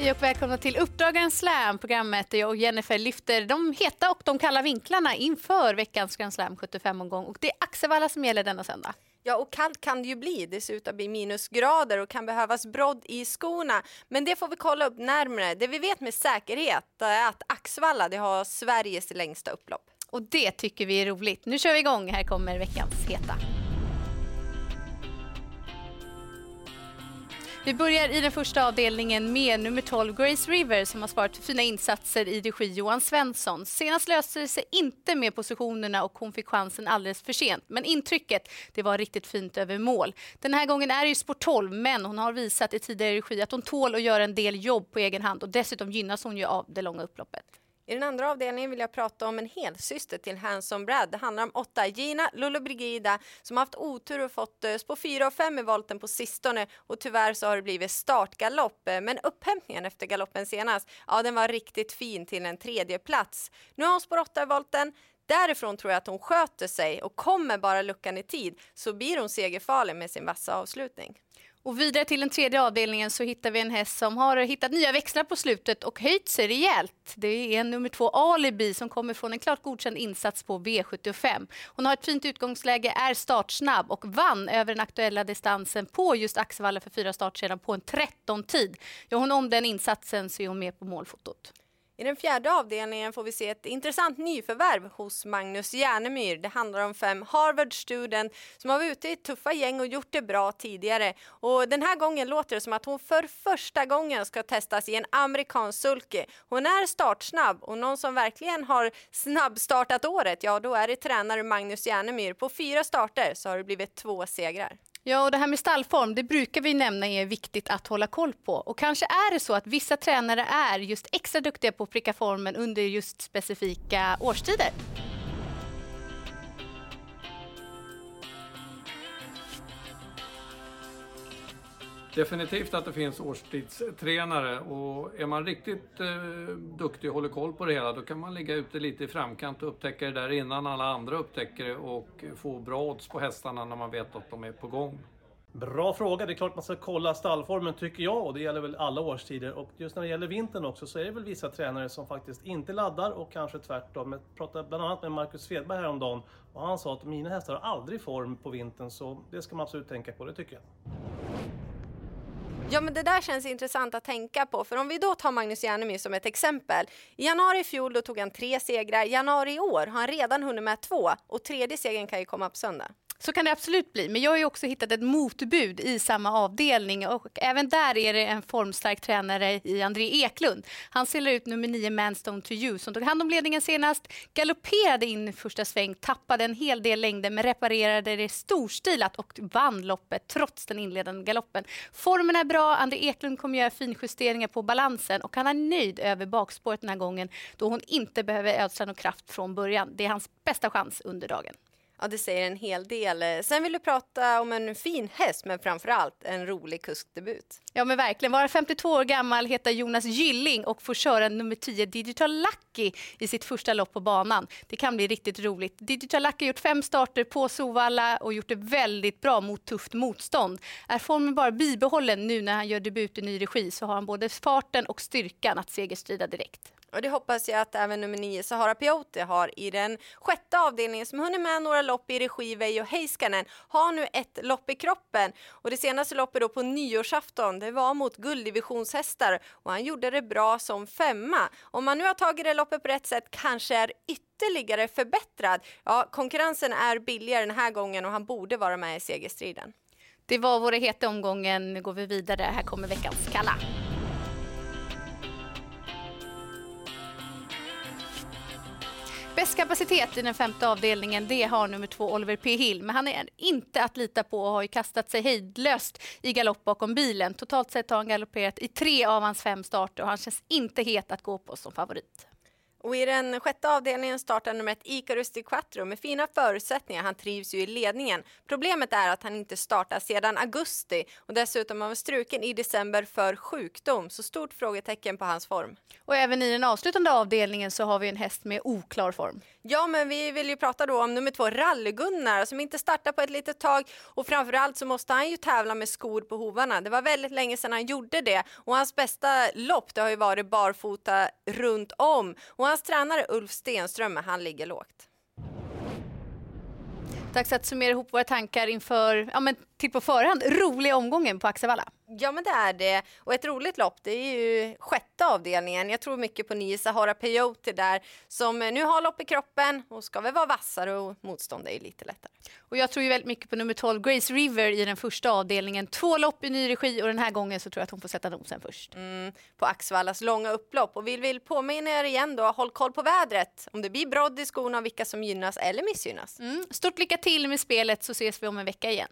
Hej och välkomna till Uppdragaren Slam, programmet där jag och Jennifer lyfter de heta och de kalla vinklarna inför veckans Grand Slam 75-omgång. Och det är Axevalla som gäller denna söndag. Ja, och kallt kan det ju bli. Det ser ut att bli minusgrader och kan behövas brodd i skorna. Men det får vi kolla upp närmare. Det vi vet med säkerhet är att Axevalla det har Sveriges längsta upplopp. Och det tycker vi är roligt. Nu kör vi igång. Här kommer veckans heta. Vi börjar i den första avdelningen med nummer 12 Grace River som har svarat för fina insatser i regi Johan Svensson. Senast löste det sig inte med positionerna och hon fick chansen alldeles för sent. Men intrycket det var riktigt fint över mål. Den här gången är det ju sport 12 men hon har visat i tidigare regi att hon tål att göra en del jobb på egen hand och dessutom gynnas hon ju av det långa upploppet. I den andra avdelningen vill jag prata om en helsyster till Hanson Brad. Det handlar om åtta Gina Lollobrigida som har haft otur och fått eh, spå spår 4 och 5 i volten på sistone och tyvärr så har det blivit startgalopp. Eh, men upphämtningen efter galoppen senast, ja den var riktigt fin till en tredje plats. Nu har hon spår 8 i volten. Därifrån tror jag att hon sköter sig och kommer bara luckan i tid så blir hon segerfarlig med sin vassa avslutning. Och vidare till den tredje avdelningen så hittar vi en häst som har hittat nya växlar på slutet och höjt sig rejält. Det är nummer två Alibi som kommer från en klart godkänd insats på V75. Hon har ett fint utgångsläge, är startsnabb och vann över den aktuella distansen på just Axevalla för fyra start sedan på en 13-tid. Gör hon om den insatsen så är hon med på målfotot. I den fjärde avdelningen får vi se ett intressant nyförvärv hos Magnus Järnemyr. Det handlar om fem Harvard Student som har varit ute i tuffa gäng och gjort det bra tidigare. Och den här gången låter det som att hon för första gången ska testas i en amerikansk sulky. Hon är startsnabb och någon som verkligen har snabbstartat året, ja då är det tränare Magnus Järnemyr. På fyra starter så har det blivit två segrar. Ja, och det här med stallform, det brukar vi nämna är viktigt att hålla koll på. Och kanske är det så att vissa tränare är just extra duktiga på att pricka formen under just specifika årstider. Definitivt att det finns årstidstränare och är man riktigt eh, duktig och håller koll på det hela då kan man ligga ute lite i framkant och upptäcka det där innan alla andra upptäcker det och få bra odds på hästarna när man vet att de är på gång. Bra fråga. Det är klart man ska kolla stallformen tycker jag och det gäller väl alla årstider. Och just när det gäller vintern också så är det väl vissa tränare som faktiskt inte laddar och kanske tvärtom. Jag pratade bland annat med Marcus Svedberg häromdagen och han sa att mina hästar har aldrig form på vintern så det ska man absolut tänka på, det tycker jag. Ja men det där känns intressant att tänka på för om vi då tar Magnus Järnemyr som ett exempel. I januari i fjol då tog han tre segrar, i januari i år har han redan hunnit med två och tredje segern kan ju komma på söndag. Så kan det absolut bli. Men jag har ju också hittat ett motbud i samma avdelning och även där är det en formstark tränare i André Eklund. Han säljer ut nummer 9 Manstone to you som tog hand om ledningen senast, galopperade in i första sväng, tappade en hel del längder men reparerade det storstilat och vann loppet trots den inledande galoppen. Formen är bra, André Eklund kommer göra finjusteringar på balansen och han är nöjd över bakspåret den här gången då hon inte behöver ödsla någon kraft från början. Det är hans bästa chans under dagen. Ja, det säger en hel del. Eh, sen vill du prata om en fin häst, men framför allt en rolig kuskdebut. Ja, men verkligen. Vara 52 år gammal, heter Jonas Gylling och får köra nummer 10 Digital Lucky i sitt första lopp på banan. Det kan bli riktigt roligt. Digital Lucky har gjort fem starter på Sovalla och gjort det väldigt bra mot tufft motstånd. Är formen bara bibehållen nu när han gör debut i ny regi så har han både farten och styrkan att segerstrida direkt. Och det hoppas jag att även nummer 9 Sahara Piote har i den sjätte avdelningen som hunnit med några lopp i regi Veijo Heiskanen. Har nu ett lopp i kroppen och det senaste loppet då på nyårsafton det var mot gulddivisionshästar och han gjorde det bra som femma. Om man nu har tagit det loppet på rätt sätt kanske är ytterligare förbättrad. Ja, konkurrensen är billigare den här gången och han borde vara med i segerstriden. Det var våra heta omgången. Nu går vi vidare. Här kommer veckans kalla. Bäst kapacitet i den femte avdelningen det har nummer två Oliver P Hill. Men han är inte att lita på och har ju kastat sig hejdlöst i galopp bakom bilen. Totalt sett har han galopperat i tre av hans fem starter och han känns inte het att gå på som favorit. Och i den sjätte avdelningen startar nummer ett Icarus Di Quattro med fina förutsättningar. Han trivs ju i ledningen. Problemet är att han inte startar sedan augusti och dessutom har han struken i december för sjukdom. Så stort frågetecken på hans form. Och även i den avslutande avdelningen så har vi en häst med oklar form. Ja, men vi vill ju prata då om nummer två, Rally-Gunnar, som inte startar på ett litet tag och framförallt så måste han ju tävla med skor på hovarna. Det var väldigt länge sedan han gjorde det och hans bästa lopp det har ju varit barfota runt om och hans tränare Ulf Stenström, han ligger lågt. Dags att summera ihop våra tankar inför, ja men till på förhand, roliga omgången på Axevalla. Ja, men det är det. Och ett roligt lopp, det är ju sjätte avdelningen. Jag tror mycket på nio Sahara Peyote där, som nu har lopp i kroppen och ska väl vara vassare och motstånd är ju lite lättare. Och jag tror ju väldigt mycket på nummer 12, Grace River i den första avdelningen. Två lopp i ny regi och den här gången så tror jag att hon får sätta nosen först. Mm, på Axvallas långa upplopp. Och vi vill påminna er igen då, håll koll på vädret. Om det blir brodd i skorna och vilka som gynnas eller missgynnas. Mm. Stort lycka till med spelet så ses vi om en vecka igen.